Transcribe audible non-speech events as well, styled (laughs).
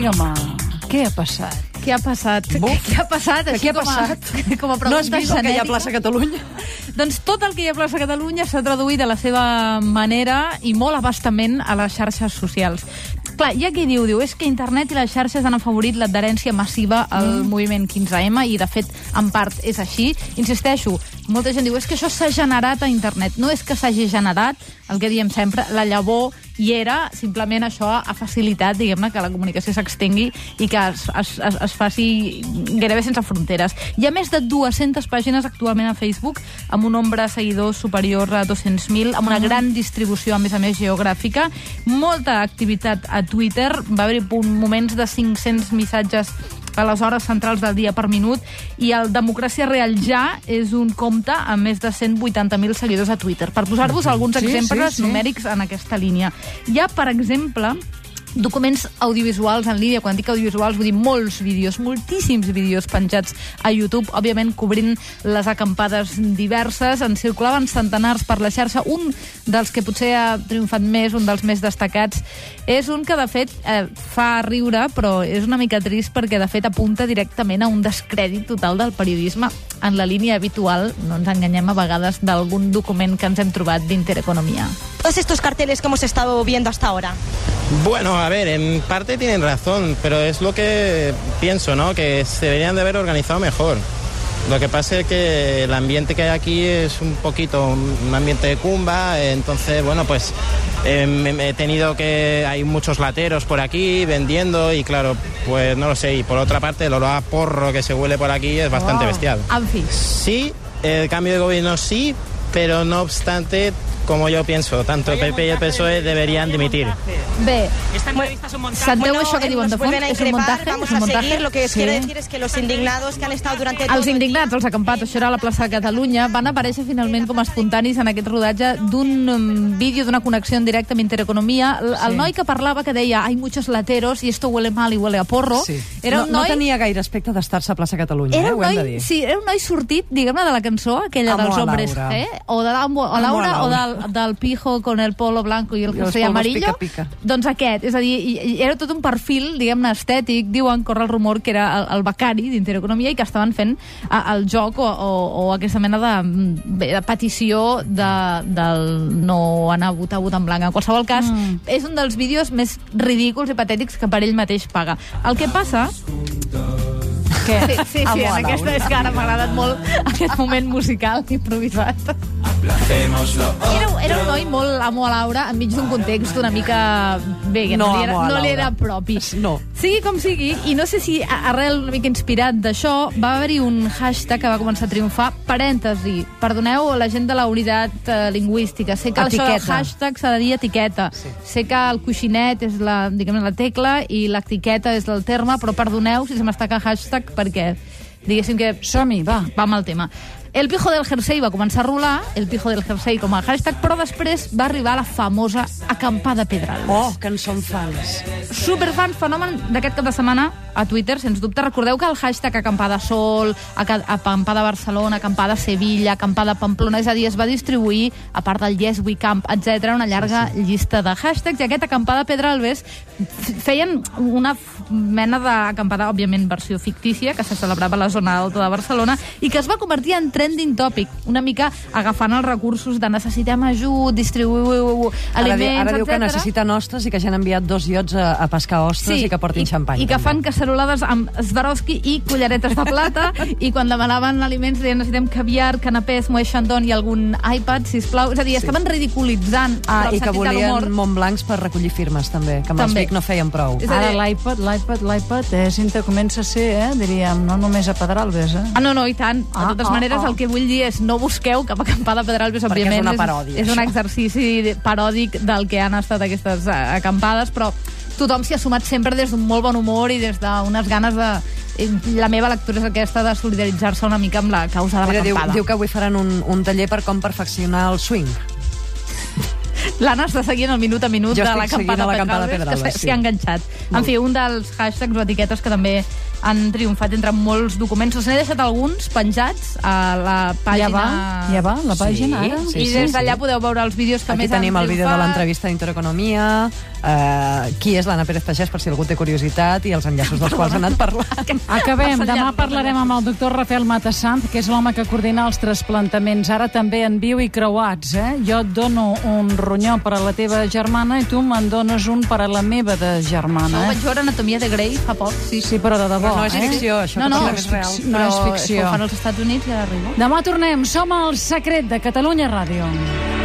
Digue-me, què ha passat? Què ha passat? Buf. Què ha passat? Què Així ha com a- passat? (laughs) Com a No has vist el que hi ha a plaça Catalunya? (laughs) Doncs tot el que hi ha a plaça Catalunya s'ha traduït a la seva manera i molt abastament a les xarxes socials. Clar, hi ha qui diu, diu, és que internet i les xarxes han afavorit l'adherència massiva al moviment 15M i, de fet, en part és així. Insisteixo, molta gent diu, és que això s'ha generat a internet. No és que s'hagi generat, el que diem sempre, la llavor hi era, simplement això ha facilitat, diguem-ne, que la comunicació s'extengui i que es, es, es, es faci gairebé sense fronteres. Hi ha més de 200 pàgines actualment a Facebook, amb un nombre de seguidors superior a 200.000, amb una gran distribució, a més a més, geogràfica, molta activitat a Twitter, va haver-hi moments de 500 missatges a les hores centrals del dia per minut i el Democràcia Real Ja és un compte amb més de 180.000 seguidors a Twitter. Per posar-vos alguns Sí, exemples sí, sí. numèrics en aquesta línia. Hi ha, per exemple, documents audiovisuals en línia. Quan dic audiovisuals vull dir molts vídeos, moltíssims vídeos penjats a YouTube, òbviament cobrint les acampades diverses. En circulaven centenars per la xarxa. Un dels que potser ha triomfat més, un dels més destacats, és un que, de fet, eh, fa riure, però és una mica trist perquè, de fet, apunta directament a un descrèdit total del periodisme en la línia habitual, no ens enganyem a vegades, d'algun document que ens hem trobat d'Intereconomia. todos estos carteles que hemos estado viendo hasta ahora? Bueno, a ver, en parte tienen razón, pero es lo que pienso, ¿no? Que se deberían de haber organizado mejor. Lo que pasa es que el ambiente que hay aquí es un poquito un ambiente de cumba, entonces, bueno, pues eh, me- me he tenido que... Hay muchos lateros por aquí vendiendo y claro, pues no lo sé. Y por otra parte, el olor a porro que se huele por aquí es bastante bestial. Sí, el cambio de gobierno sí, pero no obstante, como yo pienso, tanto el PP y el PSOE E deberían dimitir. Esta entrevista es un això que diuen de fons? És un montaje? Vamos a seguir. Lo que Sí. quiere decir es que los indignados que han estado durante todo Els el indignats, els acampats, això era a la plaça de Catalunya, van aparèixer finalment com a espontanis en aquest rodatge d'un um, vídeo d'una connexió en directe amb Intereconomia. El, el Sí. noi que parlava que deia hay muchos lateros y esto huele mal y huele a porro, era no, un noi... no tenia gaire aspecte d'estar-se a plaça Catalunya, Era eh? un ho hem de dir. sí, era un noi sortit, diguem-ne, de la cançó, aquella Amo dels hombres, eh? O de l'Amo a Laura, o Laura. Del, del pijo con el polo blanco i el I els jersey polvos amarillo. pica-pica. Doncs aquest, és a dir, i, i era tot un perfil, diguem-ne, estètic, diuen, corre el rumor que era el, el becari d'Intereconomia i que estaven fent a, el joc o, o, o aquesta mena de, bé, de petició de, del no anar a votar, votar en blanc. En qualsevol cas, mm. és un dels vídeos més ridículs i patètics que per ell mateix paga. El que passa Què? Sí, sí, sí, Amo a en aquesta és que ara m'ha agradat molt aquest moment musical improvisat. Era, era un noi molt amo a Laura enmig d'un context una mica... Bé, que no, No li era, no li era propi. No. Sigui com sigui, i no sé si a- arrel una mica inspirat d'això, va haver-hi un hashtag que va començar a triomfar, parèntesi, perdoneu la gent de la unitat eh, lingüística, sé que això del Etiqueta. hashtag s'ha de dir etiqueta. Sí. Sé que el coixinet és la, diguem la tecla i l'etiqueta és el terme, però perdoneu si se m'estaca hashtag perquè diguéssim que Som-hi, va. va amb el tema. El pijo del jersei va començar a rolar, el pijo del jersei com a hashtag, però després va arribar la famosa acampada Pedralbes. Oh, que en som fans. Superfan, fenomen d'aquest cap de setmana a Twitter, sens dubte. Recordeu que el hashtag acampada Sol, aca- acampada Barcelona, acampada Sevilla, acampada Pamplona, és a dir, es va distribuir, a part del Yes We Camp, etc una llarga sí, sí. llista de hashtags, i aquest acampada Pedralbes feien una mena d'acampada, òbviament, versió fictícia, que se celebrava a la zona alta de Barcelona, i que es va convertir en trending topic, una mica agafant els recursos de necessitem ajut, distribuïu Ara, aliments, di- ara diu que necessita nostres i que ja han enviat dos iots a, a pescar ostres i que portin xampany. I que també. fan cacerolades amb Swarovski i collaretes de plata (laughs) i quan demanaven aliments deien necessitem caviar, canapés, moe chandon i algun iPad, sisplau. És a dir, estaven ridiculitzant Ah, però i que sentit de l'humor. volien Montblancs per recollir firmes, també, que amb També. els Vic no feien prou. És Ara l'iPad, l'iPad, l'iPad, eh, Cinta, comença a ser, eh, diríem, no només a Pedralbes, eh? Ah, no, no, i tant. De Ah, totes ah, maneres, ah. El que vull dir és no busqueu cap acampada Pedralbes, Perquè és òbviament. una paròdia, És, és un exercici paròdic del que han estat aquestes eh, acampades, però tothom s'hi ha sumat sempre des d'un molt bon humor i des d'unes ganes de... La meva lectura és aquesta de solidaritzar-se una mica amb la causa de Mira, diu, l'acampada. diu que avui faran un, un taller per com perfeccionar el swing. L'Anna està seguint el minut a minut Jo de l'acampada seguint l'acampada Pedralbes, que Pedralbes, s'hi sí. ha enganxat. En fi, un dels hashtags o etiquetes que també han triomfat entre molts documents. Us n'he deixat alguns penjats a la pàgina... Ja va, ja va, la pàgina, Sí, ara. sí, I sí, des d'allà sí. podeu veure els vídeos que Aquí més tenim han el vídeo de l'entrevista d'Intereconomia, uh, qui és l'Anna Pérez Pagès, per si algú té curiositat, i els enllaços dels quals han anat parlant. (laughs) Acabem. Demà parlarem amb el doctor Rafael Matassant, que és l'home que coordina els trasplantaments. Ara també en viu i creuats, eh? Jo et dono un ronyó per a la teva germana i tu me'n dones un per a la meva de No, germana, vaig eh? veure Anatomia de Grey fa poc, sí. Sí, però de debò, Però no és eh? ficció, això No, no, parlem és real. no és Però ficció. que ho fan als Estats Units i ara arriba. Demà tornem. Som al Secret de Catalunya Ràdio.